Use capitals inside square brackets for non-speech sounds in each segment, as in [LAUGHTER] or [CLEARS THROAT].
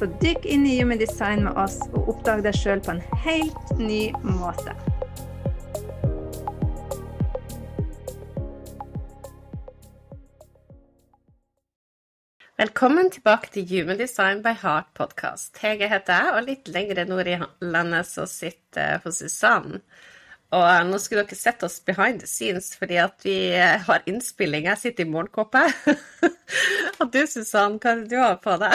Så dykk inn i Human Design med oss og oppdag deg sjøl på en helt ny måte. Velkommen tilbake til Human Design by Heart podcast. Hege heter jeg, og litt lenger nord i landet så sitter hos Susanne. Og nå skulle dere sett oss behind the scenes, fordi at vi har innspilling. Jeg sitter i morgenkåpe. [LAUGHS] og du Susann, hva er det du har på deg?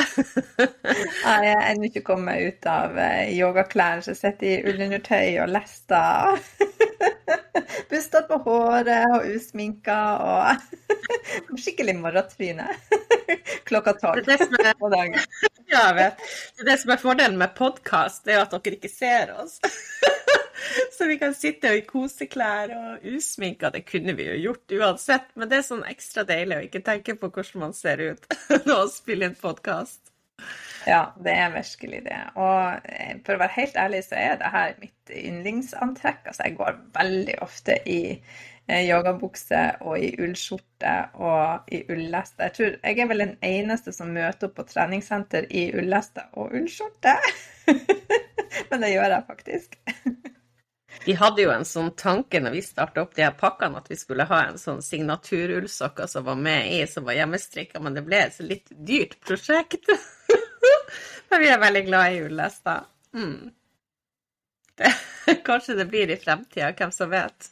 [LAUGHS] jeg er ennå ikke kommet ut av eh, yogaklær, så jeg sitter i ullundertøy og lester. [LAUGHS] Bustete på håret og usminka og skikkelig morgentryne. Klokka tolv på dagen. Ja, jeg vet. Det som er fordelen med podkast, er jo at dere ikke ser oss. [LAUGHS] Så vi kan sitte i koseklær og usminka. Det kunne vi jo gjort uansett, men det er sånn ekstra deilig å ikke tenke på hvordan man ser ut [LAUGHS] når man spiller en podkast. Ja, det er virkelig det. Og eh, for å være helt ærlig, så er det her mitt yndlingsantrekk. Altså, jeg går veldig ofte i eh, yogabukse og i ullskjorte og i ulleste. Jeg tror jeg er vel den eneste som møter opp på treningssenter i ulleste og ullskjorte. [LAUGHS] Men det gjør jeg faktisk. Vi hadde jo en sånn tanke når vi starta opp de her pakkene, at vi skulle ha en sånn signaturullsokker som var med i, som var hjemmestrikka, men det ble et litt dyrt prosjekt. [LAUGHS] men vi er veldig glad i ullester. Mm. [LAUGHS] kanskje det blir i fremtida, hvem som vet.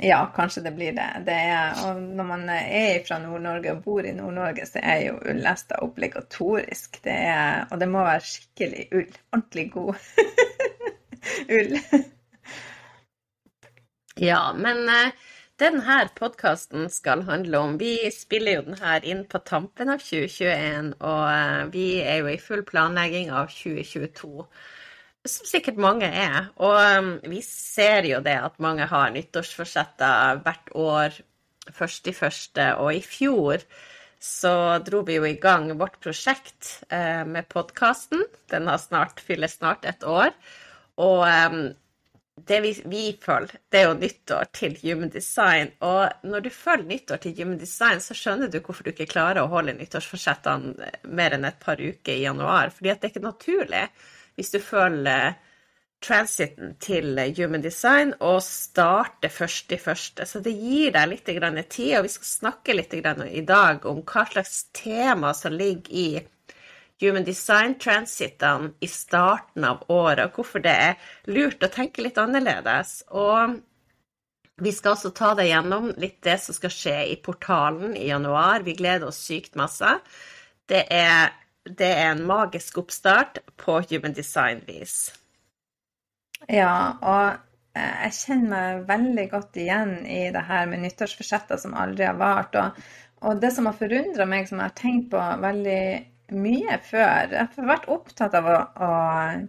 Ja, kanskje det blir det. det er, og når man er fra Nord-Norge og bor i Nord-Norge, så er jo ullester obligatorisk. Det er, og det må være skikkelig ull. Ordentlig god [LAUGHS] ull. Ja, men uh, denne podkasten skal handle om Vi spiller jo den her inn på tampen av 2021, og uh, vi er jo i full planlegging av 2022. Som sikkert mange er. Og um, vi ser jo det at mange har nyttårsforsetter hvert år, først i første. Og i fjor så dro vi jo i gang vårt prosjekt uh, med podkasten. Den har snart, fyller snart et år. Og um, det vi, vi, følger, det er jo nyttår til Human Design. Og når du følger nyttår til Human Design, så skjønner du hvorfor du ikke klarer å holde nyttårsforsettene mer enn et par uker i januar. Fordi at det er ikke naturlig hvis du følger transiten til Human Design og starter først i første. Så det gir deg litt tid, og vi skal snakke litt i dag om hva slags tema som ligger i human design-transitene i starten av året, og hvorfor det er lurt å tenke litt annerledes. Og vi skal også ta deg gjennom litt det som skal skje i portalen i januar. Vi gleder oss sykt masse. Det er, det er en magisk oppstart på human design-vis. Ja, og eh, jeg kjenner meg veldig godt igjen i det her med nyttårsforsetter som aldri har vart. Og, og det som har forundra meg, som jeg har tenkt på veldig mye før. Jeg har vært opptatt av å, å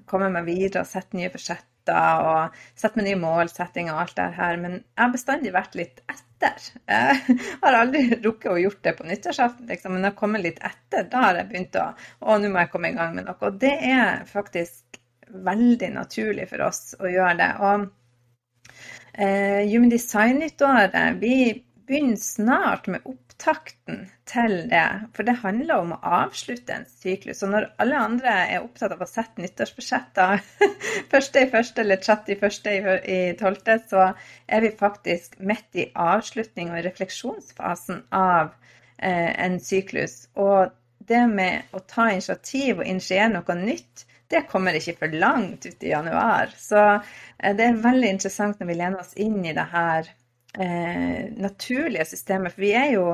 komme meg videre og sette nye budsjetter og sette meg nye målsettinger og alt det her, men jeg har bestandig vært litt etter. Jeg har aldri rukket å gjort det på nyttårsaften, liksom, men jeg har kommet litt etter. Da har jeg begynt å Å, nå må jeg komme i gang med noe. Og det er faktisk veldig naturlig for oss å gjøre det. Og eh, Human Design-nyttåret, vi begynner snart med opptakten til det. For det handler om å avslutte en syklus. Og når alle andre er opptatt av å sette nyttårsbudsjetter [LAUGHS] første i første eller 31. i tolvte, så er vi faktisk midt i avslutning og refleksjonsfasen av eh, en syklus. Og det med å ta initiativ og initiere noe nytt, det kommer ikke for langt ut i januar. Så eh, det er veldig interessant når vi lener oss inn i det her eh, naturlige systemet. For vi er jo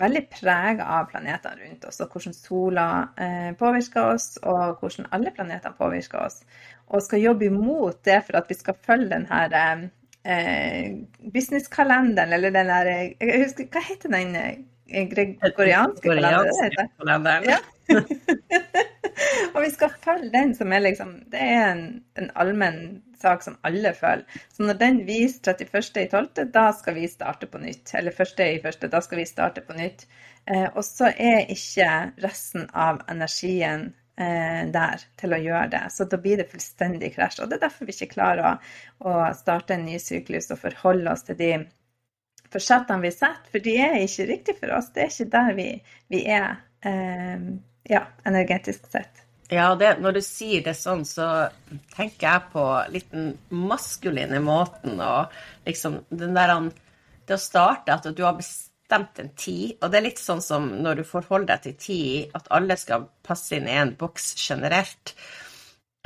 veldig prega av planetene rundt oss, og hvordan sola eh, påvirker oss, og hvordan alle planetene påvirker oss. Og skal jobbe imot det for at vi skal følge den her eh, businesskalenderen, eller den der Jeg husker, hva heter den? Eh, gregorianske kalenderen? kalenderen. Ja. [LAUGHS] [LAUGHS] [LAUGHS] og vi skal følge den som er liksom Det er en, en allmenn sak som alle følger. Så når den viser 31.12., da skal vi starte på nytt. Eller 1.1., da skal vi starte på nytt. Eh, og så er ikke resten av energien eh, der til å gjøre det. Så da blir det fullstendig krasj. Og det er derfor vi ikke klarer å, å starte en ny syklus og forholde oss til de forsettene vi setter, for de er ikke riktig for oss. Det er ikke der vi, vi er eh, ja, energetisk sett. Ja, det, når du sier det sånn, så tenker jeg på litt den maskuline måten og liksom den der Det å starte at du har bestemt en tid, og det er litt sånn som når du forholder deg til tid, at alle skal passe inn i en boks generelt.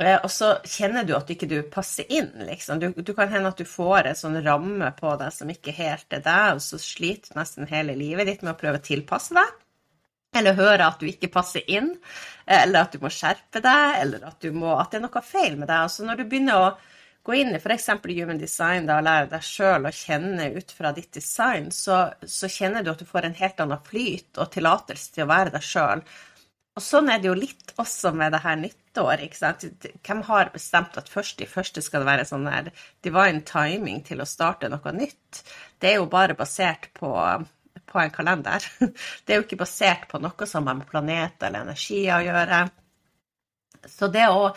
Eh, og så kjenner du at ikke du passer inn, liksom. Du, du kan hende at du får en sånn ramme på deg som ikke helt er deg, og så sliter du nesten hele livet ditt med å prøve å tilpasse deg. Eller høre at du ikke passer inn, eller at du må skjerpe deg, eller at, må, at det er noe feil med deg. Altså når du begynner å gå inn i f.eks. human design og lære deg sjøl å kjenne ut fra ditt design, så, så, kjenner du at du får en helt annen flyt og tillatelse til å være deg sjøl. Og sånn er det jo litt også med det her nyttår. ikke sant? Hvem har bestemt at først i første skal det være sånn der divine timing til å starte noe nytt? Det er jo bare basert på, på en kalender. [LAUGHS] Det er jo ikke basert på noe som har med planeter eller energier å gjøre. Så det å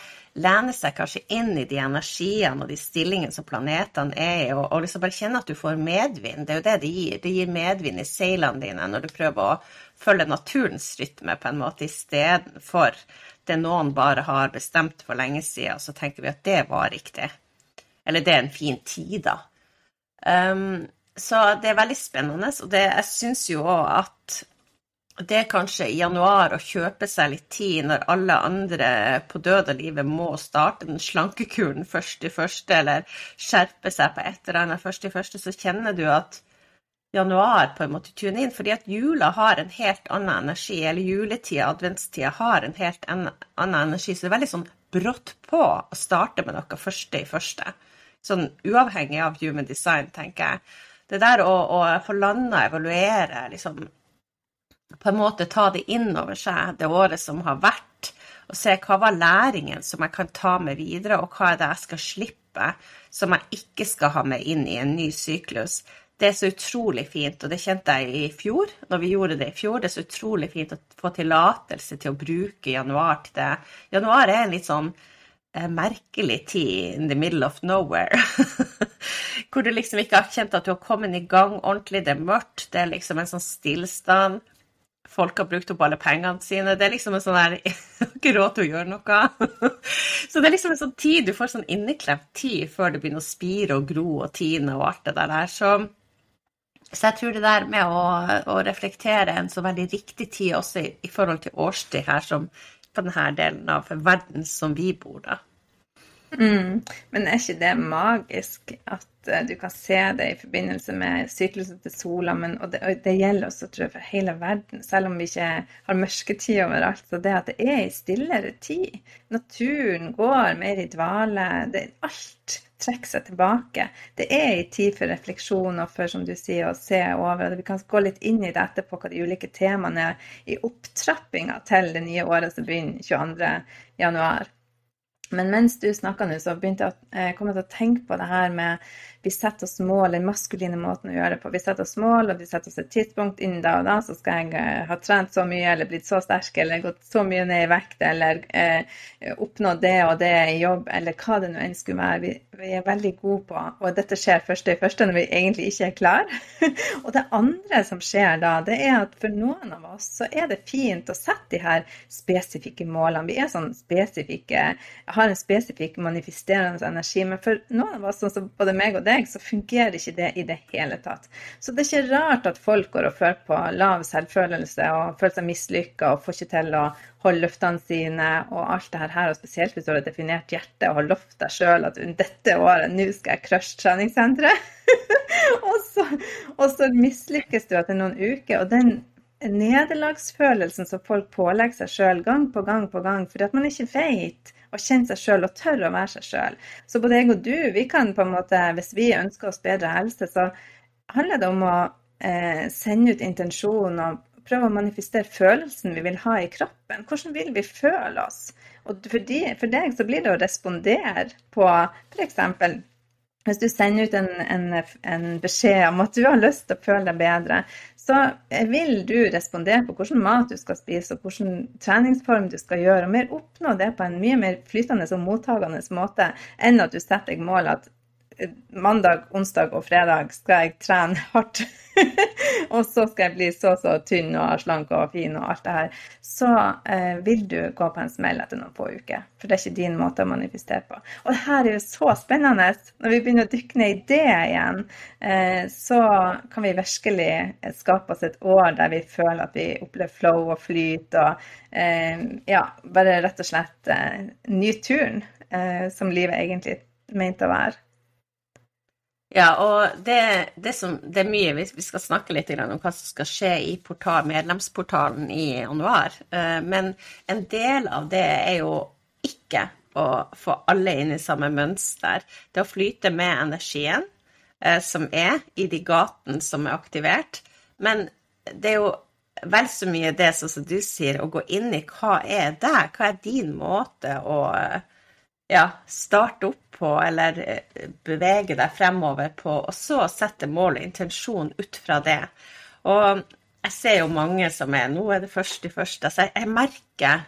lene seg kanskje inn i de energiene og de stillingene som planetene er i, og, og liksom bare kjenne at du får medvind, det er jo det det gir. Det gir medvind i seilene dine når du prøver å følge naturens rytme på en måte istedenfor det noen bare har bestemt for lenge siden, så tenker vi at det var riktig. Eller det er en fin tid, da. Um, så det er veldig spennende, og det, jeg syns jo òg at det er kanskje i januar å kjøpe seg litt tid når alle andre på død og livet må starte den slankekuren først i første, eller skjerpe seg på et eller annet først i første, så kjenner du at januar på en måte tune inn, fordi at jula har en helt annen energi, eller juletida, adventstida, har en helt annen energi. Så det er veldig sånn brått på å starte med noe første i første. Sånn uavhengig av human design, tenker jeg. Det der å, å få landa, evaluere, liksom på en måte ta det inn over seg det året som har vært, og se hva var læringen som jeg kan ta med videre, og hva er det jeg skal slippe som jeg ikke skal ha med inn i en ny syklus. Det er så utrolig fint, og det kjente jeg i fjor, når vi gjorde det i fjor. Det er så utrolig fint å få tillatelse til å bruke januar til det. Januar er en litt sånn merkelig tid in the middle of nowhere. [LAUGHS] Hvor du liksom ikke har kjent at du har kommet i gang ordentlig. Det er mørkt, det er liksom en sånn stillstand folk har brukt opp alle pengene sine. Det er liksom en sånn der [LAUGHS] ikke råd til å gjøre noe. [LAUGHS] Så det er liksom en sånn tid du får sånn inneklemt tid før det begynner å spire og gro og tine og alt det der. Så, så jeg tror det der med å, å, reflektere en så veldig riktig tid også i, i forhold til årstid her, som på denne delen av verden som vi bor da. Mm. Men er ikke det magisk at uh, du kan se det i forbindelse med syklusen til sola? Men, og, det, og, det, gjelder også tror jeg, for hele verden, selv om vi ikke har mørketid overalt. Så det at det er i stillere tid. Naturen går mer i dvale. Det, alt trekker seg tilbake. Det er i tid for refleksjon og for som du sier, å se over. Vi kan gå litt inn i det etterpå, hva de ulike temaene er i opptrappinga til det nye året som begynner 22.1. Men mens du snakka nå, så begynte jeg å eh, til å tenke på det her med vi setter oss mål, den maskuline måten å gjøre det på. Vi setter oss mål, og vi setter oss et tidspunkt innen da og da, så skal jeg eh, ha trent så mye, eller blitt så sterk, eller gått så mye ned i vekt, eller eh, oppnådd det og det i jobb, eller hva det nå enn skulle være. Vi, vi, er veldig gode på, og dette skjer første i første når vi egentlig ikke er klar. [LAUGHS] og det andre som skjer da, det er at for noen av oss så er det fint å sette de her spesifikke målene. Vi er sånn spesifikke, har en spesifikk manifesterende energi, men for noen av oss, sånn som både meg og deg, så fungerer ikke det i det hele tatt. Så det er ikke rart at folk går og føler på lav selvfølelse og føler seg mislykka og får ikke til å holde løftene sine og alt det her. Og spesielt hvis du har et definert hjerte og har lovt deg sjøl at dette året, nå skal jeg crushe treningssenteret. [LAUGHS] og, så, og så mislykkes du etter noen uker. og den nederlagsfølelsen som folk pålegger seg sjøl gang på gang på gang fordi at man ikke vet og kjenne seg sjøl og tørre å være seg sjøl. Så både jeg og du, vi kan på en måte, hvis vi ønsker oss bedre helse, så handler det om å eh, sende ut intensjon og prøve å manifestere følelsen vi vil ha i kroppen. Hvordan vil vi føle oss? Og for, de, for deg så blir det å respondere på f.eks. Hvis du sender ut en, en, en, beskjed om at du har lyst til å føle deg bedre, så vil du respondere på hvilken mat du skal spise og hvilken treningsform du skal gjøre, og mer oppnå det på en mye mer flytende og mottagende måte enn at du setter deg mål at mandag, onsdag og fredag skal jeg trene hardt. [LAUGHS] og så skal jeg bli så så tynn og slank og fin og alt det her. Så eh, vil du gå på en smell etter noen få uker. For det er ikke din måte å manifestere på. Og det her er jo så spennende. Når vi begynner å dykke ned i det igjen, eh, så kan vi virkelig skape oss et år der vi føler at vi opplever flow og flyt og eh, ja, bare rett og slett eh, nyte turen eh, som livet egentlig mente å være. Ja, og det, det, som, det, er mye Vi skal snakke litt om hva som skal skje i portal, medlemsportalen i januar. Eh, men en del av det er jo ikke å få alle inn i samme mønster. Det å flyte med energien eh, som er i de gatene som er aktivert. Men det er jo vel så mye det som du sier, å gå inn i hva er det? Hva er din måte å ja, starte opp på eller eh, bevege deg fremover på, og så sette mål og intensjon ut fra det. Og jeg ser jo mange som er Nå er det først i første. Altså, jeg merker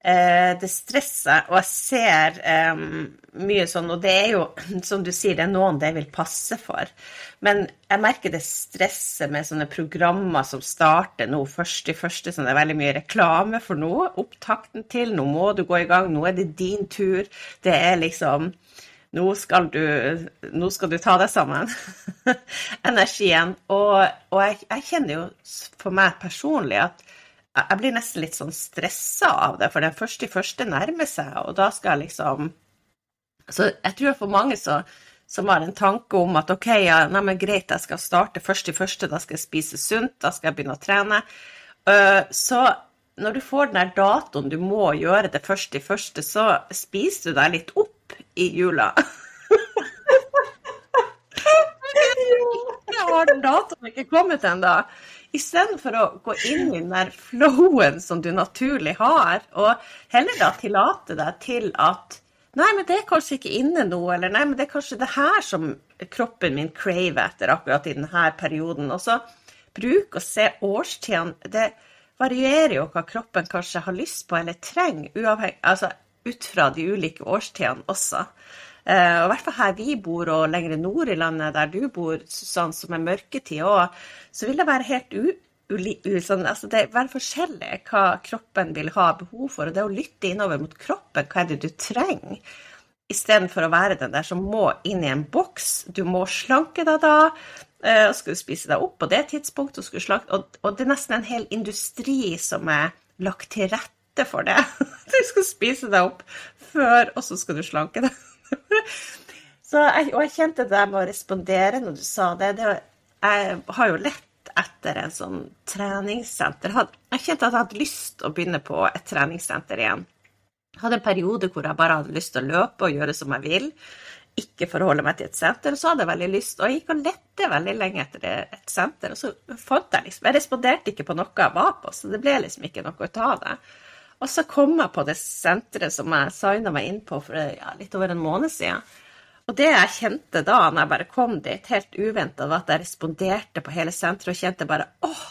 det stresser, og jeg ser um, mye sånn, og det er jo, [CLEARS THROAT] som du sier, det er noen det vil passe for. Men jeg merker det stresset med sånne programmer som starter nå først i første, som det er veldig mye reklame for nå. Opptakten til, nå må du gå i gang, nå er det din tur. Det er liksom nå skal du, nå skal du ta deg sammen. [LAUGHS] Energien. Og, og jeg, jeg kjenner jo for meg personlig at jeg blir nesten litt sånn stressa av det, for den første i første nærmer seg, og da skal jeg liksom Så jeg tror for mange så, som har en tanke om at ok, ja, nei, men greit, jeg skal starte først i første, da skal jeg spise sunt, da skal jeg begynne å trene. Uh, så når du får den der datoen du må gjøre det første i første, så spiser du deg litt opp i jula. [LAUGHS] Jeg har den datoen ikke kommet ennå. Istedenfor å gå inn i den der flowen som du naturlig har, og heller da tillate deg til at Nei, men det er kanskje ikke inne nå, eller nei, men det er kanskje det her som kroppen min craver etter akkurat i denne perioden. Og så bruk å se årstidene. Det varierer jo hva kroppen kanskje har lyst på eller trenger, uavhengig, altså ut fra de ulike årstidene også. Uh, og I hvert fall her vi bor, og lenger nord i landet der du bor, sånn som er mørketid òg, så vil det være helt u, u, sånn, altså det er forskjellig hva kroppen vil ha behov for. Og det å lytte innover mot kroppen, hva er det du trenger? Istedenfor å være den der som må inn i en boks. Du må slanke deg da. Uh, og skal du spise deg opp på det tidspunktet, og, slanke, og, og det er nesten en hel industri som er lagt til rette for det. [LAUGHS] Du skal spise deg opp før, og så skal du slanke deg. [LAUGHS] jeg, og jeg kjente det med å respondere når du sa det. det jeg har jo lett etter en sånn treningssenter. Jeg kjente at jeg hadde lyst å begynne på et treningssenter igjen. Jeg hadde en periode hvor jeg bare hadde lyst til å løpe og gjøre som jeg vil. Ikke forholde meg til et senter. Så hadde jeg veldig lyst, og jeg gikk og lette veldig lenge etter et senter. Og så fant jeg liksom Jeg responderte ikke på noe jeg var på, så det ble liksom ikke noe ut av det. Og så kom jeg på det senteret som jeg signa meg inn på for ja, litt over en måned siden. Og det jeg kjente da når jeg bare kom dit, helt uventa, var at jeg responderte på hele senteret og kjente bare åh,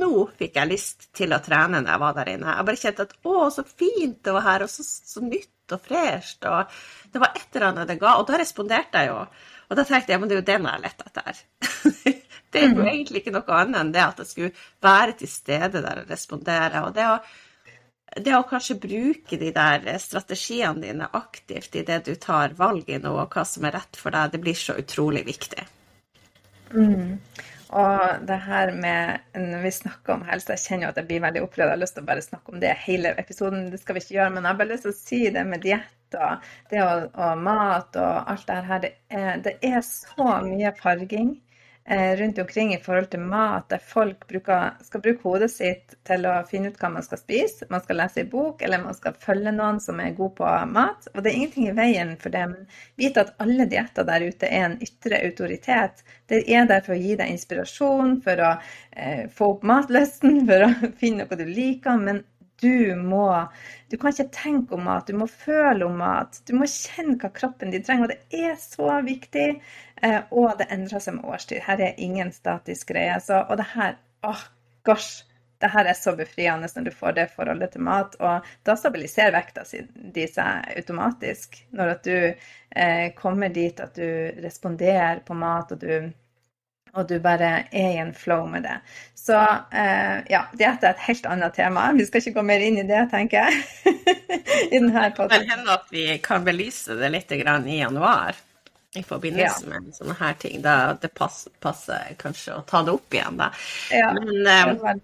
nå fikk jeg lyst til å trene når jeg var der inne. Jeg bare kjente at å, så fint det var her, og så, så nytt og fresht. Og det var et eller annet det ga. Og da responderte jeg jo. Og da tenkte jeg ja, men det er jo den jeg har lett etter. [LAUGHS] det er jo mhm. egentlig ikke noe annet enn det at jeg skulle være til stede der og respondere. Og det å det å kanskje bruke de der strategiene dine aktivt i det du tar valg i nå, og hva som er rett for deg, det blir så utrolig viktig. Mm. Og det her med Når vi snakker om helse, jeg kjenner jo at jeg blir veldig opprørt. Jeg har lyst til å bare snakke om det hele episoden, det skal vi ikke gjøre. Men jeg har bare lyst til å si det med diett og det og, og, mat og alt det her. Det er, det er så mye farging eh, rundt omkring i forhold til mat, der folk bruker, skal bruke hodet sitt til å finne ut hva man skal spise. Man skal lese en bok, eller man skal følge noen som er god på mat. Og det er ingenting i veien for det. Men vite at alle dietter der ute er en ytre autoritet. Det er der for å gi deg inspirasjon, for å eh, få opp matlysten, [LAUGHS] for å finne noe du liker. men du må Du kan ikke tenke om mat, du må føle om mat. Du må kjenne hva kroppen din trenger. Og det er så viktig. Eh, og det endrer seg med årstid. Her er ingen statisk greie. Så, og det her åh, gosh. Det her er så befriende når du får det forholdet til mat. Og da stabiliserer vekta di seg automatisk. Når at du eh, kommer dit at du responderer på mat, og du og du bare er i en flow med det. Så eh, ja, diett er et helt annet tema. Vi skal ikke gå mer inn i det, tenker jeg. [LAUGHS] I denne podcasten. Det kan hende at vi kan belyse det litt i januar i forbindelse ja. med sånne her ting. Da det passer, passer, kanskje å ta det opp igjen, da. Ja, Men eh,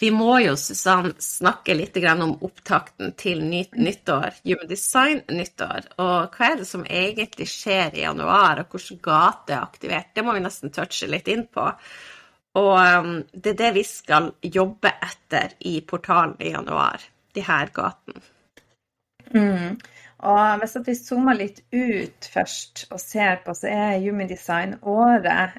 vi må jo Susann, snakke litt om opptakten til nytt nyttår, Human Design-nyttår. Og hva er det som egentlig skjer i januar, og hvordan gate er aktivert? Det må vi nesten touche litt inn på. Og um, det er det vi skal jobbe etter i portalen i januar, de her gatene. Mm. Og hvis vi zoomer litt ut først og ser på, så er Human Design-året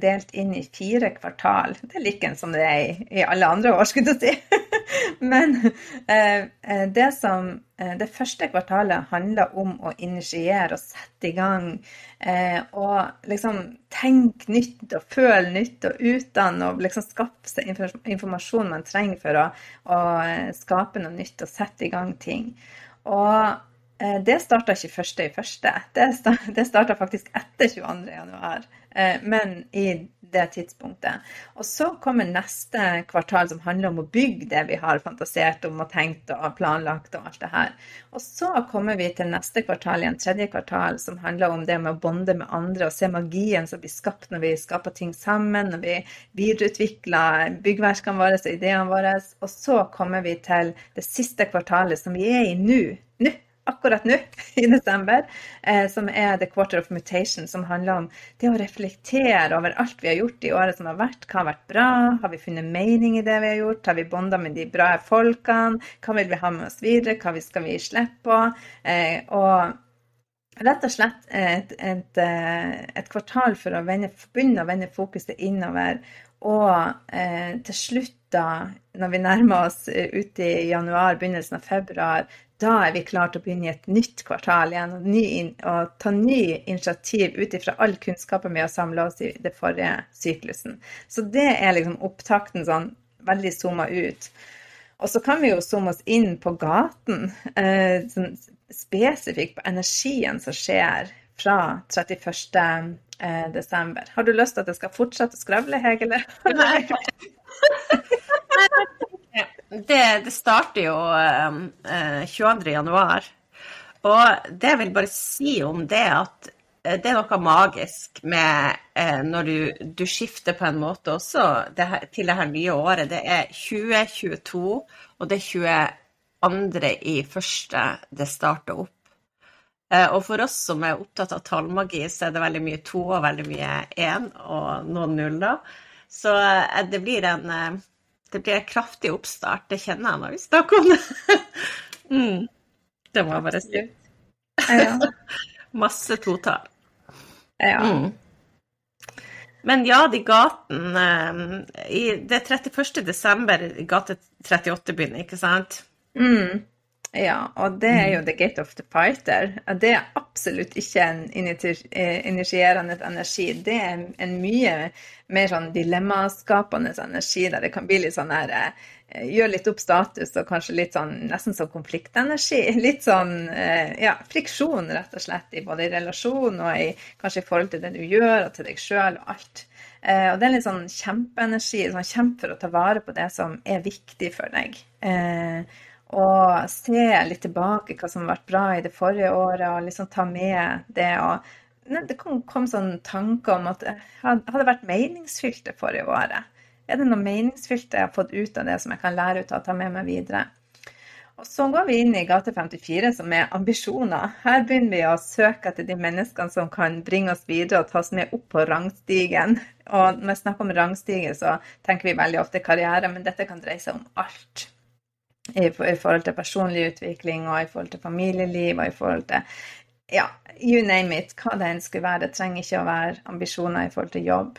delt inn i fire kvartal. Det er like som det er i, alle andre år, skulle du si. [LAUGHS] Men eh, eh, det som eh, det første kvartalet handler om å initiere og sette i gang. og liksom tenke nytt og føle nytt og utdanne og liksom skaffe seg informasjon man trenger for å, å skape noe nytt og sette i gang ting. Og Eh, det starta ikke første i første. Det starta faktisk etter 22.1, eh, men i det tidspunktet. Og så kommer neste kvartal som handler om å bygge det vi har fantasert om og tenkt og planlagt og alt det her. Og så kommer vi til neste kvartal igjen, tredje kvartal, som handler om det med å bonde med andre og se magien som blir skapt når vi skaper ting sammen, når vi videreutvikler byggverkene våre og ideene våre. Og så kommer vi til det siste kvartalet som vi er i nå. Nå akkurat nå [LAUGHS] i desember, eh, som er The Quarter of Mutation, som handler om det å reflektere over alt vi har gjort i året som har vært. Hva har vært bra? Har vi funnet mening i det vi har gjort? Har vi bonda med de bra folkene? Hva vil vi ha med oss videre? Hva skal vi slippe på? Eh, og rett og slett et, et, eh, et kvartal for å vende, begynne å vende fokuset innover. Og eh, til slutt, da, når vi nærmer oss ute ut i januar, begynnelsen av februar, da er vi klare til å begynne i et nytt kvartal igjen og, ny, og ta ny initiativ ut ifra all kunnskapen vi har samla oss i det forrige syklusen. Så det er liksom opptakten sånn veldig zooma ut. Og så kan vi jo zoome oss inn på gaten, eh, sånn spesifikt på energien som skjer fra 31. Eh, desember. Har du lyst til at jeg skal fortsette å skravle, Hege? Nei. [LAUGHS] det, det starter jo um, 22. januar. Og det jeg vil bare si om det, at eh, det er noe magisk med eh, når du, du, skifter på en måte også det her, til det her nye året. Det er 2022, og det er 22. i første det starter opp. Eh, og for oss som er opptatt av tallmagi, så er det veldig mye to og veldig mye én og noen nuller. Så eh, det blir en eh, det blir en kraftig oppstart. Det kjenner jeg når vi snakker om det. [LAUGHS] mm. Det må jeg bare si. [LAUGHS] Ja. Masse totall. Ja. Mm. Men ja, de gatene eh, Det er 31. desember gate 38 begynner, ikke sant? Mm. Ja, og det er jo mm. the gate of the fighter. Det er absolutt ikke en eh, initierende energi. Det er en mye mer sånn dilemmaskapende energi, der det kan bli litt sånn her Gjør litt opp status og kanskje litt sånn nesten som konfliktenergi. [LAUGHS] Litt sånn eh, ja, friksjon, rett og slett, i både i relasjon og i, kanskje i forhold til det du gjør, og til deg sjøl og alt. Og det er litt sånn kjempeenergi. Sånn kjemp for å ta vare på det som er viktig for deg og se litt tilbake hva som har vært bra i det forrige året, og liksom ta med det. og Det kom, kom sånne tanker om at hadde vært meningsfylt det forrige året. Er det noe meningsfylt jeg har fått ut av det som jeg kan lære ut av og ta med meg videre? Og så går vi inn i gate 54, som er ambisjoner. Her begynner vi å søke etter de menneskene som kan bringe oss videre og ta oss med opp på rangstigen. Og når vi snakker om rangstige, så tenker vi veldig ofte karriere, men dette kan dreie seg om alt. I, forhold til personlig utvikling og i forhold til familieliv og i forhold til ja, you name it, hva det enn skulle være. Det trenger ikke å være ambisjoner i forhold til jobb.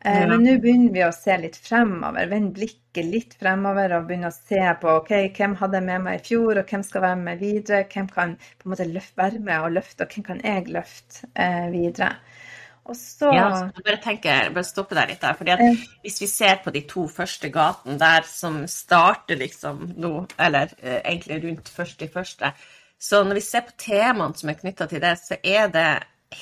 Eh, men nå begynner vi å se litt fremover, vende blikket litt fremover og begynne å se på ok, hvem hadde jeg med meg i fjor, og hvem skal være med videre. Hvem kan på en måte løfte, være med og løfte, og hvem kan jeg løfte eh, videre. Og så ja, jeg bare tenker, bare stoppe der litt der. fordi at Hvis vi ser på de to første gatene der som starter liksom nå, eller eh, egentlig rundt først i første, så når vi ser på temaene som er knytta til det, så er det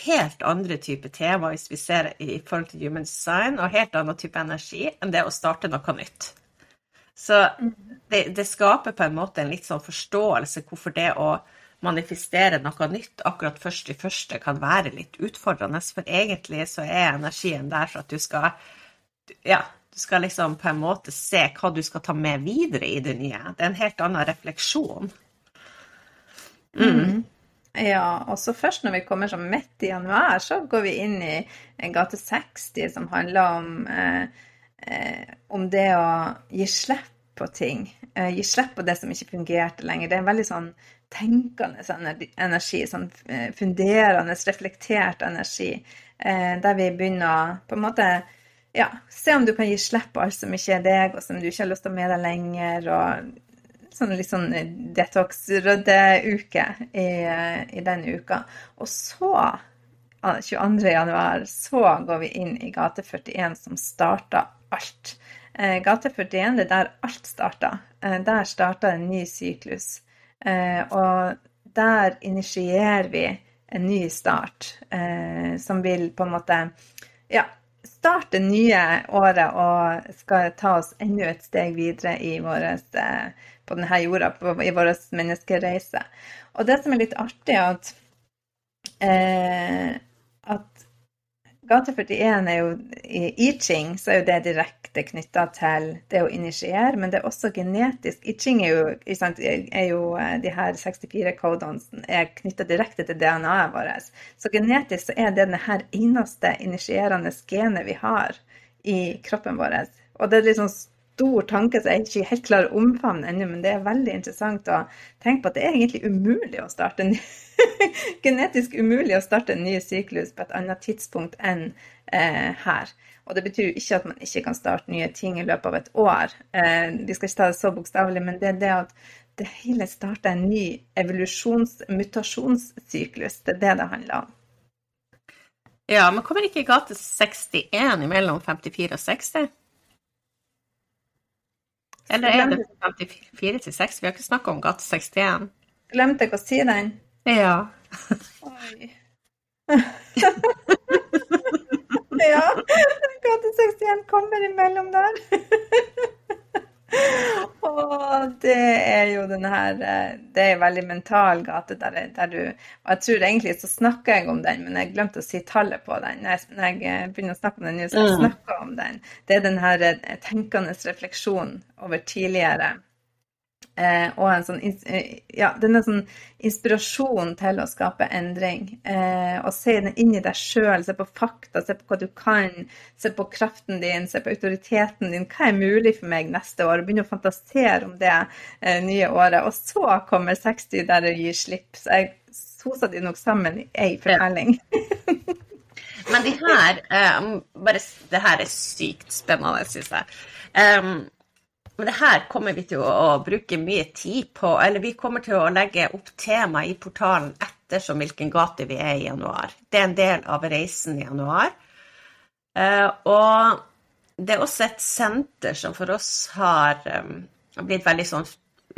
helt andre typer tema hvis vi ser i forhold til human design, og helt annen type energi enn det å starte noe nytt. Så det, det, skaper på en måte en litt sånn forståelse hvorfor det å manifestere noe nytt akkurat først i første kan være litt utfordrende, for egentlig så er energien der for at du skal ja, du skal liksom på en måte se hva du skal ta med videre i det nye. Det er en helt annen refleksjon. Mm. Ja, og så først når vi kommer sånn midt i januar, så går vi inn i en gate 60 som handler om, eh, eh, om det å gi slipp på ting. Eh, gi slipp på det som ikke fungerte lenger. Det er en veldig sånn tenkende energi, sånn eh, funderende, reflektert energi, eh, der vi begynner på en måte ja, se om du kan gi slipp på alt som ikke er deg, og som du ikke har lyst til å med deg lenger. og sånn litt sånn detox-ryddeuke i, i den uka. Og så, 22. januar, så går vi inn i gate 41, som starter alt. Eh, gate 41 det er der alt starta. Eh, der starta en ny syklus. Eh, og der initierer vi en ny start, som vil på en måte ja, starte nye året og skal ta oss enda et steg videre eh, på denne jorda i vår menneskereise. Og det som er litt artig, er at, at Gate 41 er jo I Ching så er jo det direkte knytta til det å initiere, men det er også genetisk. I Ching er jo, er jo eh, de her 64 kodene er knytta direkte til DNA-et vårt. Så genetisk så er det det eneste initierende genet vi har i kroppen vår. Og det er liksom stor tanke som jeg ikke helt klarer å omfavne ennå, men det er veldig interessant å tenke på at det er egentlig umulig å starte en [LAUGHS] genetisk umulig å starte en ny syklus på et annet tidspunkt enn eh, her. Og det betyr jo ikke at man ikke kan starte nye ting i løpet av et år. Eh, vi skal ikke ta det så bokstavelig, men det er det at det hele starter en ny evolusjons-, mutasjonssyklus. Det er det det handler om. Ja, men kommer ikke gate 61 mellom 54 og 60? Eller er det 54 til 6? Vi har ikke snakka om gate 61. Glemte jeg å si den? Ja. Oi. [LAUGHS] ja. Gate 61 kommer imellom der. [LAUGHS] Og det er jo den her eh, Det er en veldig mental gate der, der, du Og jeg tror egentlig så snakker jeg om den, men jeg glemte å si tallet på den. Når jeg, når jeg eh, begynner å snakke om den nå, så jeg mm. snakker om den. Det er den her eh, tenkende refleksjonen over tidligere Eh, og en sånn, eh, ja, denne sånn inspirasjon til å skape endring. Eh, og se den inn i deg sjøl, se på fakta, se på hva du kan. Se på kraften din, se på autoriteten din. Hva er mulig for meg neste år? Begynne å fantasere om det eh, nye året. Og så kommer 60 der det gir slipp. Så jeg sosa de nok sammen i ei fortelling. [LAUGHS] Men de her, um, bare, det her er sykt spennende, syns jeg. Um, men det her kommer vi til å bruke mye tid på, eller vi kommer til å legge opp tema i portalen ettersom hvilken gate vi er i januar. Det er en del av reisen i januar. Eh, og det er også et senter som for oss har um, blitt veldig sånn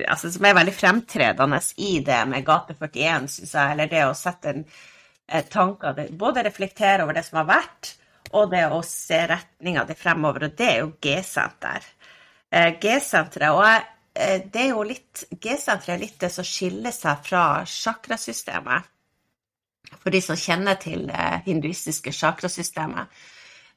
altså Som er veldig fremtredende i det med gate 41, syns jeg, eller det å sette en eh, tanker Både reflektere over det som har vært, og det å se retninga di fremover, og det er jo G-senter. Eh, G-senteret. Og eh, det er jo litt G-senteret er litt det som skiller seg fra chakrasystemet. For de som kjenner til det hinduistiske chakrasystemet.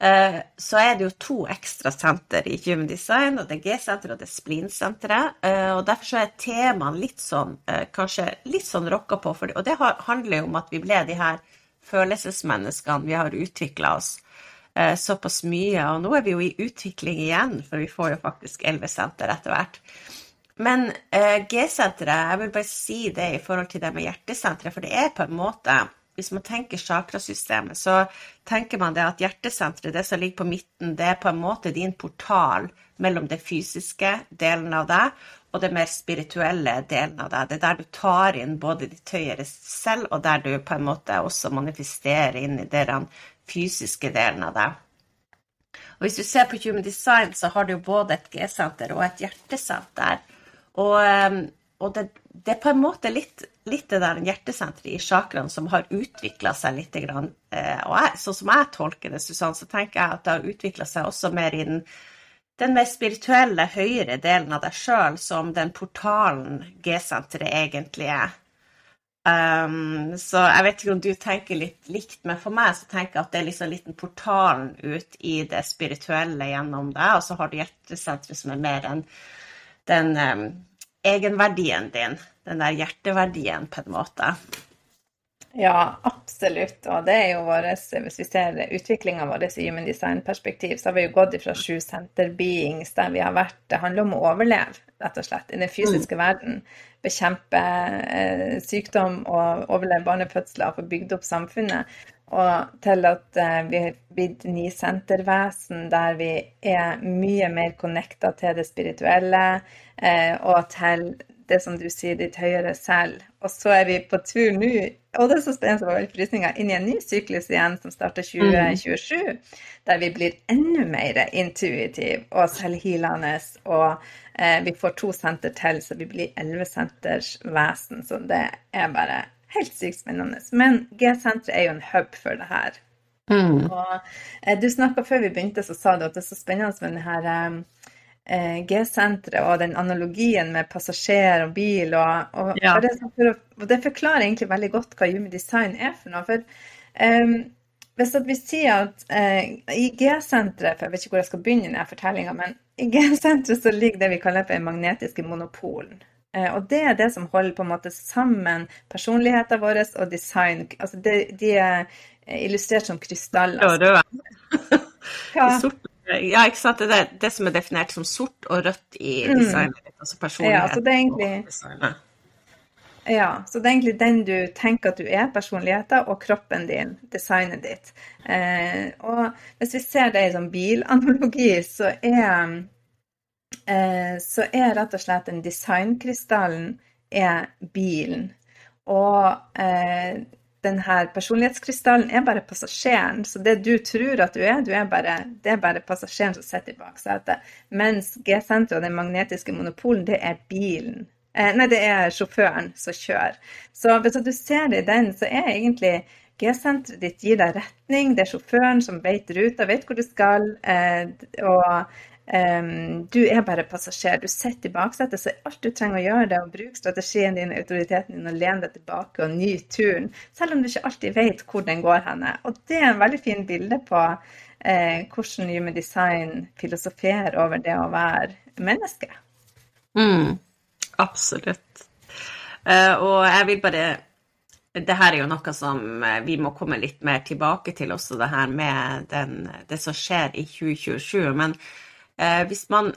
Eh, så er det jo to ekstra senter i Human Design, og det er G-senteret og det er Splin-senteret. Og derfor så er temaene litt sånn, kanskje litt sånn rocka på, og det handler jo om at vi ble de her følelsesmenneskene, vi har utvikla oss såpass mye. Og nå er vi jo i utvikling igjen, for vi får jo faktisk elleve senter etter hvert. Men G-senteret, jeg vil bare si det i forhold til det med hjertesenteret, for det er på en måte hvis man tenker chakrasystemet, så tenker man det at hjertesenteret, det som ligger på midten, det er på en måte din portal mellom det fysiske delen av deg og det mer spirituelle delen av deg. Det er der du tar inn både ditt høyere selv, og der du på en måte også manifesterer inn i den fysiske delen av det. Og hvis du ser på Human Design, så har du både et G-senter og et hjertesenter. Og ehm, og det, det, er på en måte litt, litt det der hjertesenteret i chakraen som har utvikla seg litt. Eh, og jeg, sånn som jeg tolker det, Susanne, så tenker jeg at det har utvikla seg også mer i den, den mer spirituelle, høyere delen av deg sjøl, som den portalen G-senteret egentlig er. Um, så jeg vet ikke om du tenker litt likt, men for meg så tenker jeg at det er liksom liten portalen ut i det spirituelle gjennom deg, og så har du hjertesenteret som er mer enn den um, egenverdien din, den der hjerteverdien, på en måte. Ja, absolutt. Og det er jo våres, hvis vi ser utviklinga vår i human design-perspektiv, så har vi jo gått fra sju center beings der vi har vært Det handler om å overleve, rett og slett, i den fysiske mm. verden. Bekjempe eh, sykdom og overleve barnefødsler og få bygd opp samfunnet. Og til at eh, vi har blitt nisentervesen der vi er mye mer connecta til det spirituelle eh, og til det som du sier, ditt høyere selv. Og så er vi på tur nå, og det er så spennende være frysninga, inn i en ny syklus igjen som starter 2027, mm. der vi blir enda mer intuitive og selvhealende. Og eh, vi får to senter til, så vi blir elleve senters vesen. Så det er bare helt sykt spennende. Men G-senteret er jo en hub for det her. Mm. Og eh, du snakka før vi begynte, så sa du at det er så spennende med denne her eh, G-senteret og den analogien med passasjer og bil. Og, og, ja. og, det, og, det, forklarer egentlig veldig godt hva Human Design er for noe. For um, hvis vi sier at eh, i G-senteret, for jeg vet ikke hvor jeg skal begynne denne fortellinga, men i G-senteret så ligger det vi kaller for den magnetiske monopolen. Eh, og det er det som holder på en måte sammen personligheten vår og design. Altså de, de er illustrert som krystaller. Ja, ja. [LAUGHS] ja, ikke sant. Det er det som er definert som sort og rødt i mm. designet. Altså personlighet. Ja, så det er egentlig ja, så det er egentlig den du tenker at du er, personligheten, og kroppen din, designet ditt. Eh, og hvis vi ser det i sånn bilanalogi, så er Eh, så er rett og slett den designkrystallen er bilen. Og eh, denne personlighetskrystallen er bare passasjeren. Så det du tror at du er, du er bare, det er bare passasjeren som sitter i baksetet. Mens G-senteret og den magnetiske monopolen, det er bilen. Eh, nei, det er sjåføren som kjører. Så hvis du ser det i den, så er egentlig G-senteret ditt gir deg retning. Det er sjåføren som vet ruta, vet hvor du skal. Eh, og Um, du er bare passasjer. Du sitter i baksetet, så alt du trenger å gjøre, det er å bruke strategien din, autoriteten din, og lene deg tilbake og nyte turen. Selv om du ikke alltid vet hvor den går henne. Og det er en veldig fin bilde på eh, hvordan Human Design filosoferer over det å være menneske. Mm, absolutt. Uh, og jeg vil bare det her er jo noe som eh, vi må komme litt mer tilbake til, også det her med den, det som skjer i 2027. Men Eh, hvis man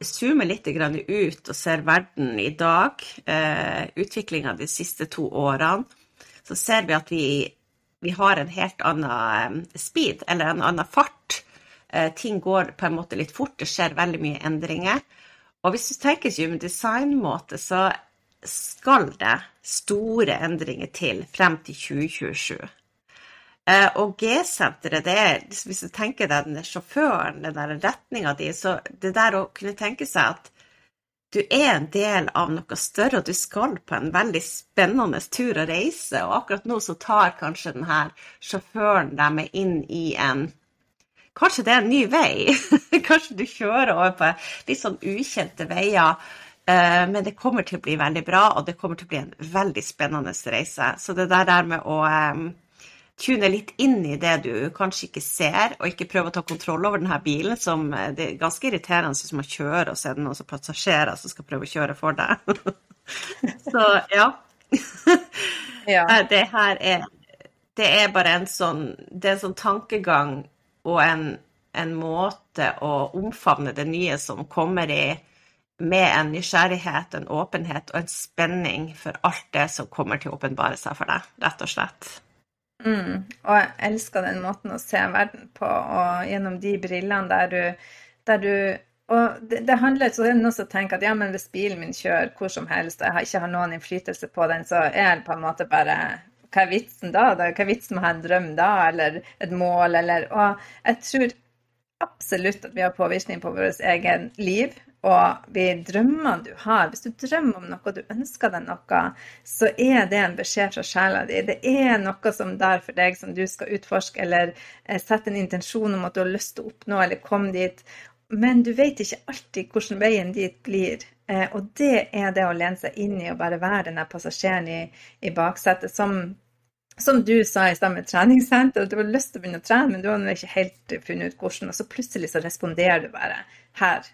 zoomer litt ut og ser verden i dag, eh, utviklinga de siste to årene, så ser vi at vi, vi har en helt annen eh, speed, eller en annen fart. Ting går på en måte litt fort, det skjer veldig mye endringer. Og hvis du tenker human design-måte, så skal det store endringer til frem til 2027. Eh, og G-senteret, det er Hvis du tenker deg den sjåføren, den der retninga di, så det der å kunne tenke seg at du er en del av noe større, og du skal på en veldig spennende tur og reise, og akkurat nå så tar kanskje denne sjåføren deg med inn i en Kanskje det er en ny vei? [LAUGHS] kanskje du kjører over på litt sånn ukjente veier. Eh, men det kommer til å bli veldig bra, og det kommer til å bli en veldig spennende reise. Så det der med å tune litt inn i det du kanskje ikke ser, og ikke prøve å ta kontroll over denne bilen, som eh, det er ganske irriterende som å kjøre, og så er det noen passasjerer som skal prøve å kjøre for deg. [LAUGHS] så ja. [LAUGHS] ja. Eh, det her er Det er bare en sånn Det er en sånn tankegang og en, en måte å omfavne det nye som kommer i med en nysgjerrighet, en åpenhet og en spenning for alt det som kommer til å åpenbare seg for deg, rett og slett. Mm. Og jeg elsker den måten å se verden på, og gjennom de brillene der du, der du og det, det, handler så er det som tenker at ja, men hvis bilen min kjører hvor som helst, og jeg ikke har noen innflytelse på den, så er det på en måte bare Hva er vitsen da? Hva er vitsen med å ha en drøm da, eller et mål, eller Og jeg tror absolutt at vi har påvirkning på vårt eget liv og de drømmene du har Hvis du drømmer om noe, du ønsker deg noe, så er det en beskjed fra sjela di. Det er noe som der for deg som du skal utforske, eller eh, sette en intensjon om at du har lyst til å oppnå eller komme dit. Men du vet ikke alltid hvordan veien dit blir. Eh, og det er det å lene seg inn i og bare være den passasjeren i, i baksetet som som du sa i stad med treningssenter, at du har lyst til å begynne å trene, men du har ikke helt funnet ut hvordan, og så plutselig så responderer du bare. Her,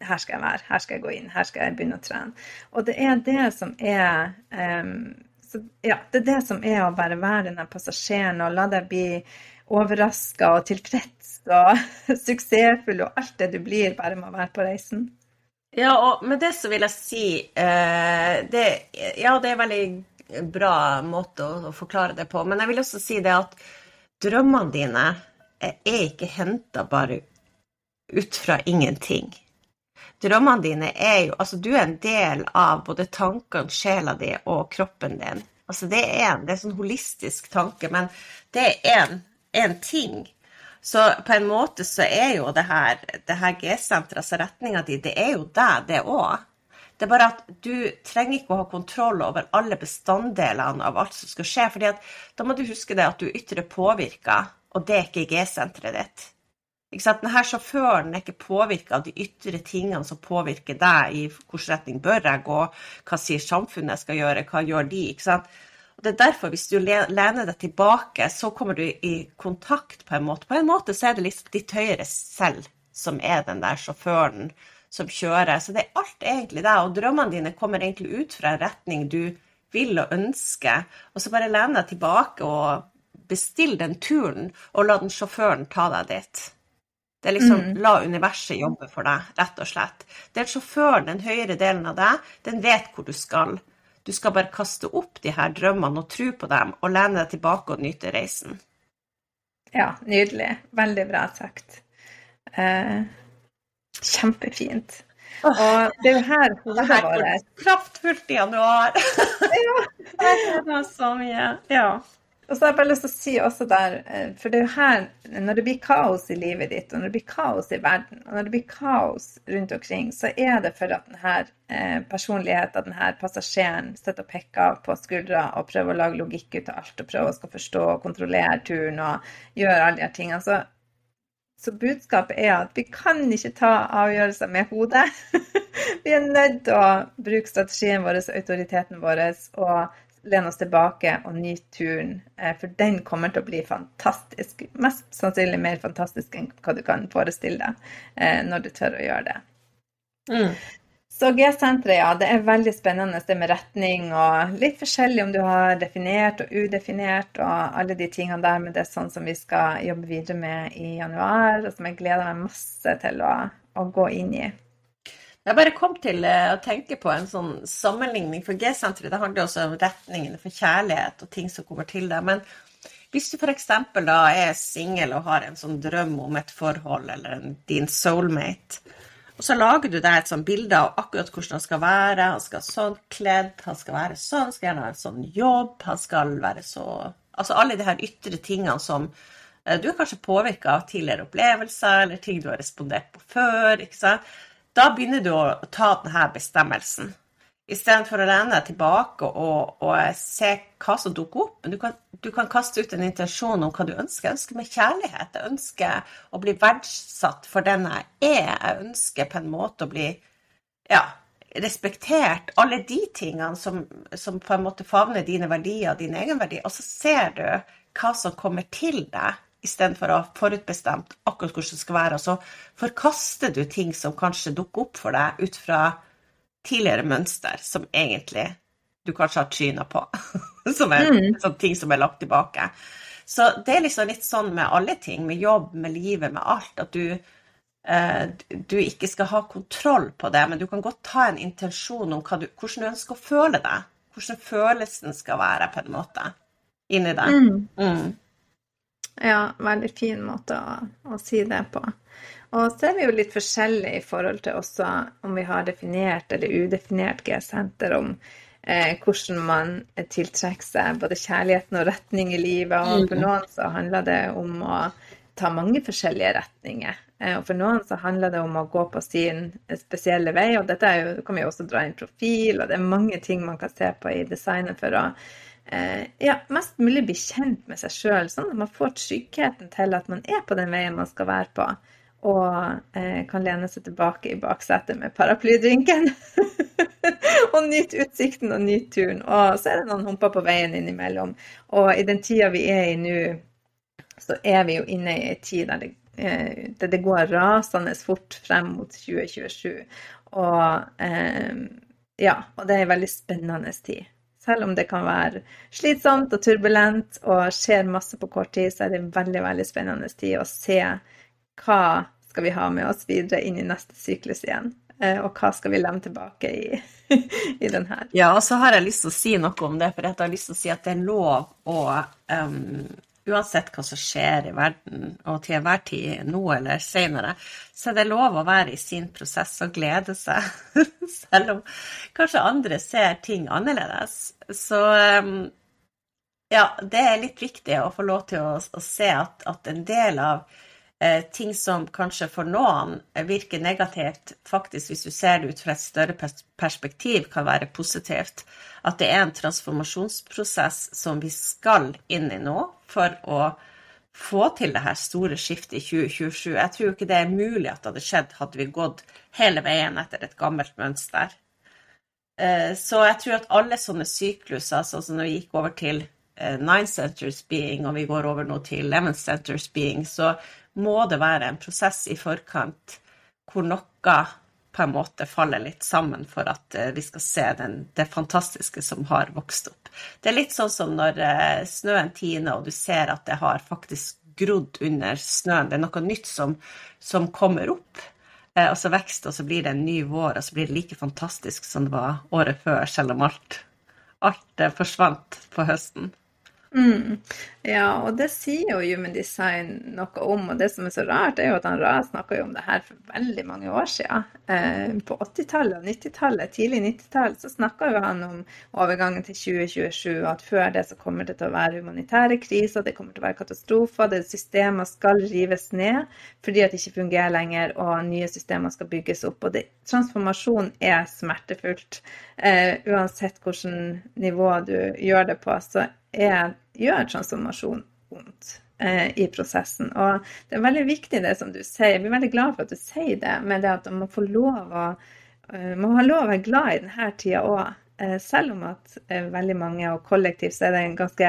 her skal jeg være, her skal jeg gå inn, her skal jeg begynne å trene. Og det er det som er um, så, ja, det er det som er å bare være denne passasjeren og la deg bli overraska og tilfreds og [LAUGHS] suksessfull og alt det du blir bare med å være på reisen. Ja, og med det så vil jeg si eh, det, Ja, det er en veldig bra måte å, å, forklare det på, men jeg vil også si det at drømmene dine er ikke henta bare ut fra ingenting drømmene dine er jo Altså, du er en del av både tankene, sjela di og kroppen din. Altså, det er en, det er sånn holistisk tanke, men det er en ting. Så på en måte så er jo det her, her G-senteret, altså retninga di, det er jo deg, det òg. Det er bare at du trenger ikke å ha kontroll over alle bestanddelene av alt som skal skje. fordi da må du huske det at du er ytre påvirka, og det er ikke G-senteret ditt. Denne sjåføren er ikke påvirka av de ytre tingene som påvirker deg i hvilken retning bør jeg gå, hva sier samfunnet skal gjøre, hva gjør de? ikke sant? Og det er derfor, hvis du lener deg tilbake, så kommer du i kontakt på en måte. På en måte så er det liksom ditt høyere selv som er den der sjåføren som kjører. Så det er alt egentlig deg, og drømmene dine kommer egentlig ut fra en retning du vil og ønsker, og så bare len deg tilbake og bestill den turen, og la den sjåføren ta deg dit. Det er liksom mm. la universet jobbe for deg, rett og slett. Det er sjåføren, den høyere delen av deg, den vet hvor du skal. Du skal bare kaste opp de her drømmene og tro på dem, og lene deg tilbake og nyte reisen. Ja, nydelig. Veldig bra sagt. Eh, kjempefint. Og det er jo her hodet vårt Kraftfullt i januar. ja. Det er så mye. Ja. Og så har jeg bare lyst til å si også der, eh, for det er jo her Når det blir kaos i livet ditt, og når det blir kaos i verden, og når det blir kaos rundt omkring, så er det for at denne eh, personligheten, denne passasjeren, sitter og peker på skuldra og prøver å lage logikk ut av alt, og prøver å skal forstå og kontrollere turen og gjøre alle de her tingene. Så, så budskapet er at vi kan ikke ta avgjørelser med hodet. [LAUGHS] vi er nødt til å bruke strategien vår, autoriteten vår, og lene oss tilbake og nyte turen. Eh, for den kommer til å bli fantastisk. Mest sannsynlig mer fantastisk enn hva du kan forestille deg eh, når du tør å gjøre det. Mm. Så G-senteret, ja, det er veldig spennende det med retning og litt forskjellig om du har definert og udefinert og alle de tingene der, men det er sånn som vi skal jobbe videre med i januar, og som jeg gleder meg masse til å, å gå inn i. Jeg bare kom til eh, å tenke på en sånn sammenligning, for G-senteret det handler også om retningene for kjærlighet og ting som kommer til deg. Men hvis du f.eks. da er singel og har en sånn drøm om et forhold eller en, din soulmate, og så lager du deg et sånt bilde av akkurat hvordan han skal være. Han skal være sånn kledd, han skal være sånn, skal gjerne ha en sånn jobb, han skal være så Altså alle de her ytre tingene som eh, du er kanskje påvirka av tidligere opplevelser eller ting du har respondert på før. ikke sant? Da begynner du å ta denne bestemmelsen. Istedenfor å lene deg tilbake og, og, se hva som dukker opp. Du kan, du kan, kaste ut en intensjon om hva du ønsker. Jeg ønsker meg kjærlighet. Jeg ønsker å bli verdsatt for den jeg er. Jeg ønsker på en måte å bli ja, respektert alle de tingene som, som, på en måte favner dine verdier og din egenverdi, og så ser du hva som kommer til deg, istedenfor å ha forutbestemt akkurat hvordan det skal være, og så forkaster du ting som kanskje dukker opp for deg ut fra tidligere mønster, som egentlig du kanskje har tryna på. [LAUGHS] som er mm. sånn ting som er lagt tilbake. Så det er liksom litt sånn med alle ting, med jobb, med livet, med alt, at du Eh, du ikke skal ha kontroll på det, men du kan godt ta en intensjon om du, hvordan du ønsker å føle deg. Hvordan følelsen skal være, på en måte, inni deg. Mm. Mm. Ja, veldig fin måte å, å, si det på. Og så er vi jo litt forskjellige i forhold til også om vi har definert eller udefinert G-senter, om eh, hvordan man tiltrekker seg både kjærligheten og retning i livet. Og for mm. noen så handler det om å ta mange forskjellige retninger. Eh, og for noen så handler det om å gå på sin spesielle vei, og dette jo, kan vi jo også dra inn profil, og det er mange ting man kan se på i designet for å ja, mest mulig bli kjent med seg sjøl, sånn at man får tryggheten til at man er på den veien man skal være på. Og eh, kan lene seg tilbake i baksetet med paraplydrinken. [LAUGHS] og nyte utsikten og nyte turen. Og så er det noen humper på veien innimellom. Og i den tida vi er i nå, så er vi jo inne i ei tid der det Eh, der det går rasende fort frem mot 2027. Og eh, ja, og det er ei veldig spennende tid. Selv om det kan være slitsomt og turbulent og skjer masse på kort tid, så er det en veldig, veldig spennende tid å se hva skal vi ha med oss videre inn i neste syklus igjen. Eh, og hva skal vi lemme tilbake i, [LAUGHS] i den her. Ja, og så har jeg lyst til å si noe om det, for jeg har lyst til å si at det er lov å um, uansett hva som skjer i verden, og til enhver tid, nå eller senere, så er det lov å være i sin prosess og glede seg, [LAUGHS] selv om kanskje andre ser ting annerledes. Så ehm, ja, det er litt viktig å få lov til å, å se at, at, en del av ting som kanskje for noen virker negativt, faktisk hvis du ser det ut fra et større perspektiv, kan være positivt at det er en transformasjonsprosess som vi skal inn i nå for å få til det her store skiftet i 2027. Jeg tror ikke det er mulig at det hadde skjedd hadde vi gått hele veien etter et gammelt mønster. Eh, så jeg tror at alle sånne sykluser, sånn som når vi gikk over til eh, nine centers being, og vi går over nå til eleven centers being, så må det være en prosess i forkant hvor noe på en måte faller litt sammen for at eh, vi skal se den, det fantastiske som har vokst opp. Det er litt sånn som når eh, snøen tiner, og du ser at det har faktisk grodd under snøen. Det er noe nytt som, som kommer opp. Eh, og så vokser og så blir det en ny vår, og så blir det like fantastisk som det var året før, selv om alt, alt forsvant på høsten. Mm. Ja, og det sier jo Human Design noe om. Og det som er så rart, er jo at han Ra snakka om det her for veldig mange år siden. Eh, på 80-tallet og 90-tallet, tidlig 90-tall, så snakka jo han om overgangen til 2027, og at før det så kommer det til å være humanitære kriser, det kommer til å være katastrofer, det systemer skal rives ned fordi at det ikke fungerer lenger, og nye systemer skal bygges opp. Og det, transformasjon er smertefullt. Eh, uansett hvilket nivå du gjør det på, så er, gjør transformasjon vondt eh, i prosessen. Og det er veldig viktig det som du sier. Jeg blir veldig glad for at du sier det, med det at man får lov å uh, man har lov å være glad i denne tida òg. Eh, selv om at eh, veldig mange, og kollektivt, så er det en ganske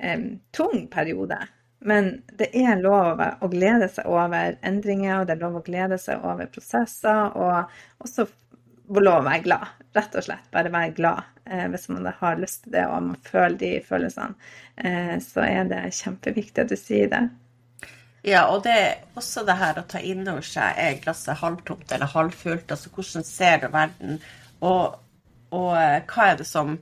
eh, tung periode. Men det er lov å glede seg over endringer, og det er lov å glede seg over prosesser, og også lov å være glad. Rett og slett bare være glad eh, hvis man har lyst til det og man føler de følelsene. Eh, så er det kjempeviktig at du sier det. Ja, og det er også det her å ta inn over seg er glasset halvtomt eller halvfullt. Altså hvordan ser du verden, og, og eh, hva er det som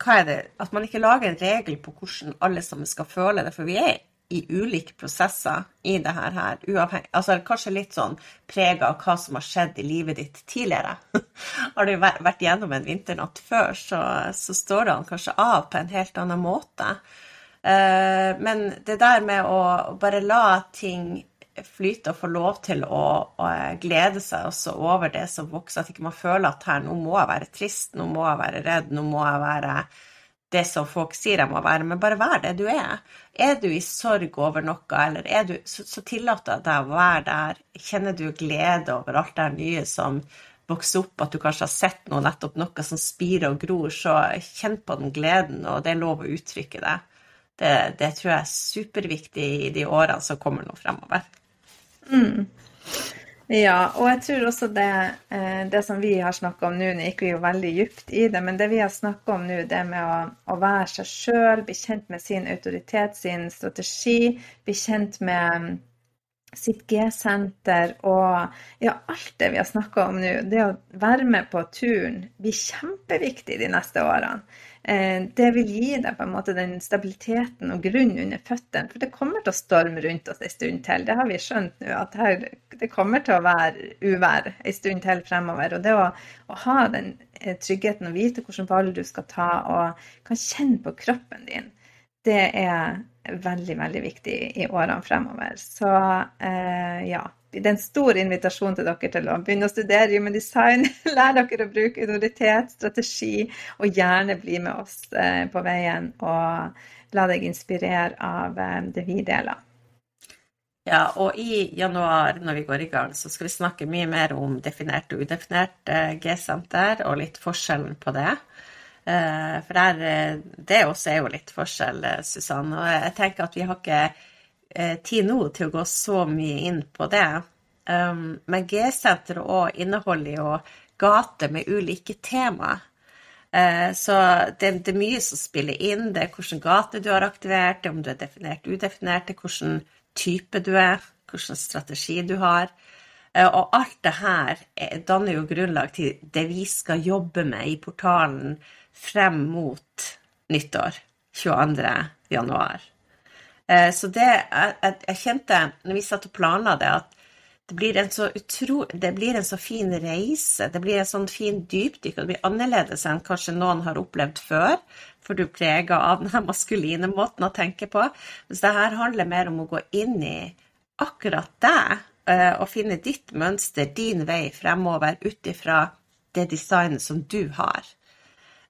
hva er det, At man ikke lager en regel på hvordan alle sammen skal føle det. For vi er i ulike prosesser i det her, uavhengig Altså kanskje litt sånn prega av hva som har skjedd i livet ditt tidligere. [LAUGHS] har du vært gjennom en vinternatt før, så, så står han kanskje av på en helt annen måte. Uh, men det der med å bare la ting flyte og få lov til å, å, glede seg også over det som vokser, at ikke man føler at her, nå må jeg være trist, nå må jeg være redd, nå må jeg være det som folk sier jeg må være, men bare vær det du er. Er du i sorg over noe, eller er du, så, så tillater jeg deg å være der. Kjenner du glede over alt det nye som vokser opp, at du kanskje har sett noe, nettopp noe som spirer og gror, så kjenn på den gleden, og det er lov å uttrykke det. Det, det tror jeg er superviktig i de årene som kommer nå fremover. Mm. Ja, og jeg tror også det, eh, det som vi har snakka om nå, nå gikk vi jo veldig dypt i det, men det vi har snakka om nå, det med å, å være seg sjøl, bli kjent med sin autoritet, sin strategi, bli kjent med sitt G-senter og ja, alt det vi har snakka om nå, det å være med på turen, blir kjempeviktig de neste årene. Eh, det vil gi deg på en måte den stabiliteten og grunnen under føttene. For det kommer til å storme rundt oss en stund til. Det har vi skjønt nå, at her, det kommer til å være uvær en stund til fremover. Og det å, å ha den eh, tryggheten og vite hvilken valg du skal ta, og kan kjenne på kroppen din, det er veldig, veldig viktig i årene fremover. Så eh, ja. Det er en stor invitasjon til dere til å begynne å studere human design. Lære [LAUGHS] dere å bruke autoritet, strategi, og gjerne bli med oss eh, på veien. Og la deg inspirere av eh, det vi deler. Ja, og i januar når vi går i gang, så skal vi snakke mye mer om definert og udefinert eh, G-senter, og litt forskjellen på det. For der, det også er jo litt forskjell, Susann. Og jeg tenker at vi har ikke tid nå til å gå så mye inn på det. Um, men G-senteret òg inneholder jo gater med ulike tema. Så det, det, er mye som spiller inn. Det er hvilken gate du har aktivert, om du er definert, udefinert, det er hvilken type du er, hvilken strategi du har. Og alt det her danner jo grunnlag til det vi skal jobbe med i portalen frem mot nyttår, 22. januar. Eh, så det jeg, jeg kjente når vi satt og planla det, at det blir, utro, det blir en så fin reise. Det blir en sånn fin dypdykk, og det blir annerledes enn kanskje noen har opplevd før. For du er prega av den maskuline måten å tenke på. Så det her handler mer om å gå inn i akkurat deg, eh, og finne ditt mønster, din vei fremover ut ifra det designet som du har.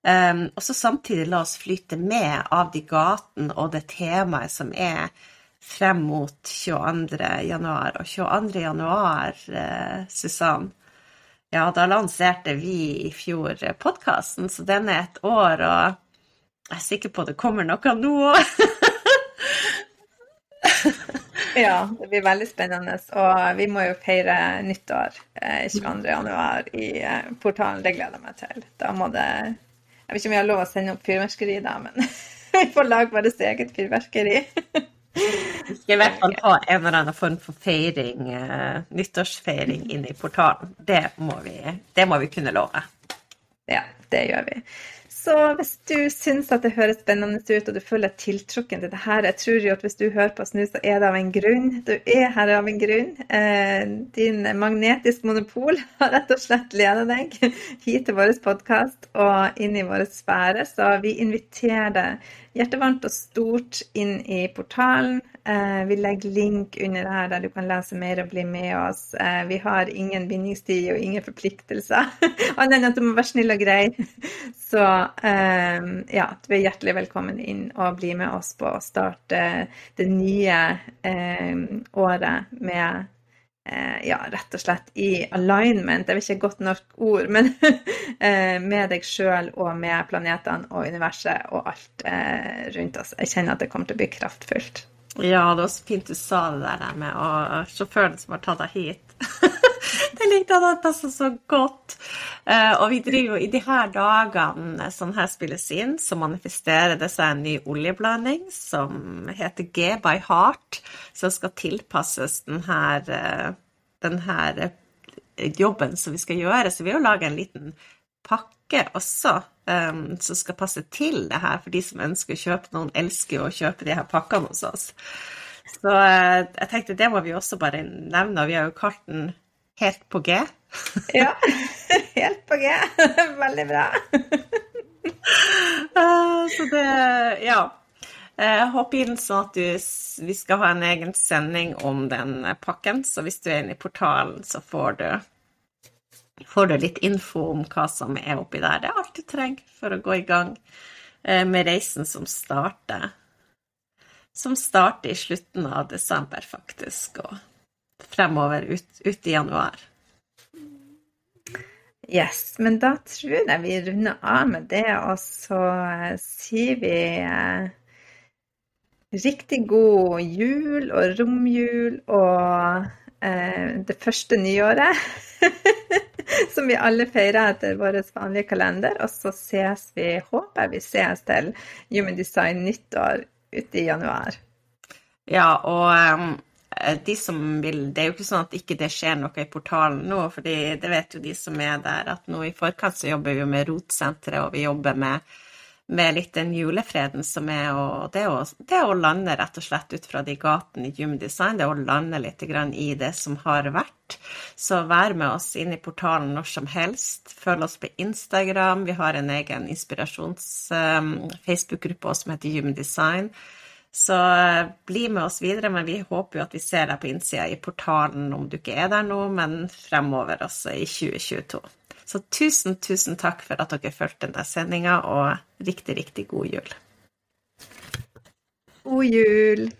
Um, og så samtidig la oss flyte med av de gatene og det temaet som er frem mot 22. januar. Og 22. januar, uh, Susann, ja, da lanserte vi i fjor podkasten, så den er et år, og jeg er sikker på det kommer noe nå òg. ja, det blir veldig spennende. Og vi må jo feire nyttår eh, 22.1 i eh, portalen. Det gleder jeg meg til. Da må det jeg vet ikke om jeg har lov å sende opp fyrverkeri da, men [LAUGHS] vi får lage vårt eget fyrverkeri. Vi skal i hvert fall ha en eller annen form for feiring, uh, nyttårsfeiring inne i portalen. Det må, vi, det må vi kunne love. Ja, det gjør vi. Så hvis du syns at det høres spennende ut, og du føler deg tiltrukken til det her Jeg tror jo at hvis du hører på oss nå, så er det av en grunn. Du er her av en grunn. Eh, din magnetisk monopol har rett og slett ledet deg hit til vår podkast og inn i vår sfære. Så vi inviterer deg hjertevarmt og stort inn i portalen. Eh, vi legger link under det her der du kan lese mer og bli med oss. Eh, vi har ingen bindingstid og ingen forpliktelser, [LAUGHS] annet enn at du må være snill og grei. [LAUGHS] Så eh, ja, du er hjertelig velkommen inn og bli med oss på å starte det nye året med ja, rett og slett i alignment. Jeg vet ikke godt nok ord, men [LAUGHS] med deg sjøl og med planetene og universet og alt rundt oss. Jeg kjenner at det kommer til å bli kraftfullt. Ja, det var så fint du sa det der med og sjåføren som har tatt deg hit. [LAUGHS] det likte han passet så godt. Uh, og vi driver jo i de her dagene som her spilles inn, så manifesterer det seg en ny oljeblanding som heter G by Heart, som skal tilpasses den her, uh, den her jobben som vi skal gjøre. Så vi har laga en liten pakke også um, som skal passe til det her, for de som ønsker å kjøpe. Noen elsker jo å kjøpe de her pakkene hos oss. Så uh, jeg tenkte det må vi også bare nevne, og vi har jo kalt den Helt på G. ja. [LAUGHS] Helt på G. [LAUGHS] Veldig bra. uh, [LAUGHS] så det Ja. Jeg hopp inn sånn at du, vi skal ha en egen sending om den pakken. Så hvis du er inne i portalen, så får du får du litt info om hva som er oppi der. Det er alt du trenger for å gå i gang eh, med reisen som starter. Som starter i slutten av desember, faktisk, og fremover ut, ut i januar. Yes, men da tror jeg vi runder av med det, og så eh, sier vi eh, riktig god jul og romjul og eh, det første nyåret. [LAUGHS] [LAUGHS] som vi alle feirer etter vår vanlige kalender. Og så ses vi, håper vi ses til Human Design nyttår ute i januar. Ja, og um, de som vil Det er jo ikke sånn at ikke det skjer noe i portalen nå, for det vet jo de som er der, at nå i forkant så jobber vi jo med Rotsenteret, og vi jobber med med litt den julefreden som er, og det å, det å lande rett og slett ut fra de gatene i Human Design, det å lande litt i det som har vært. Så vær med oss inn i portalen når som helst. Følg oss på Instagram. Vi har en egen inspirasjons-Facebook-gruppe um, som heter Human Design. Så uh, bli med oss videre, men vi håper jo at vi ser deg på innsida i portalen om du ikke er der nå, men fremover også i 2022. Så tusen, tusen takk for at dere fulgte denne sendinga, og riktig, riktig god jul. God jul.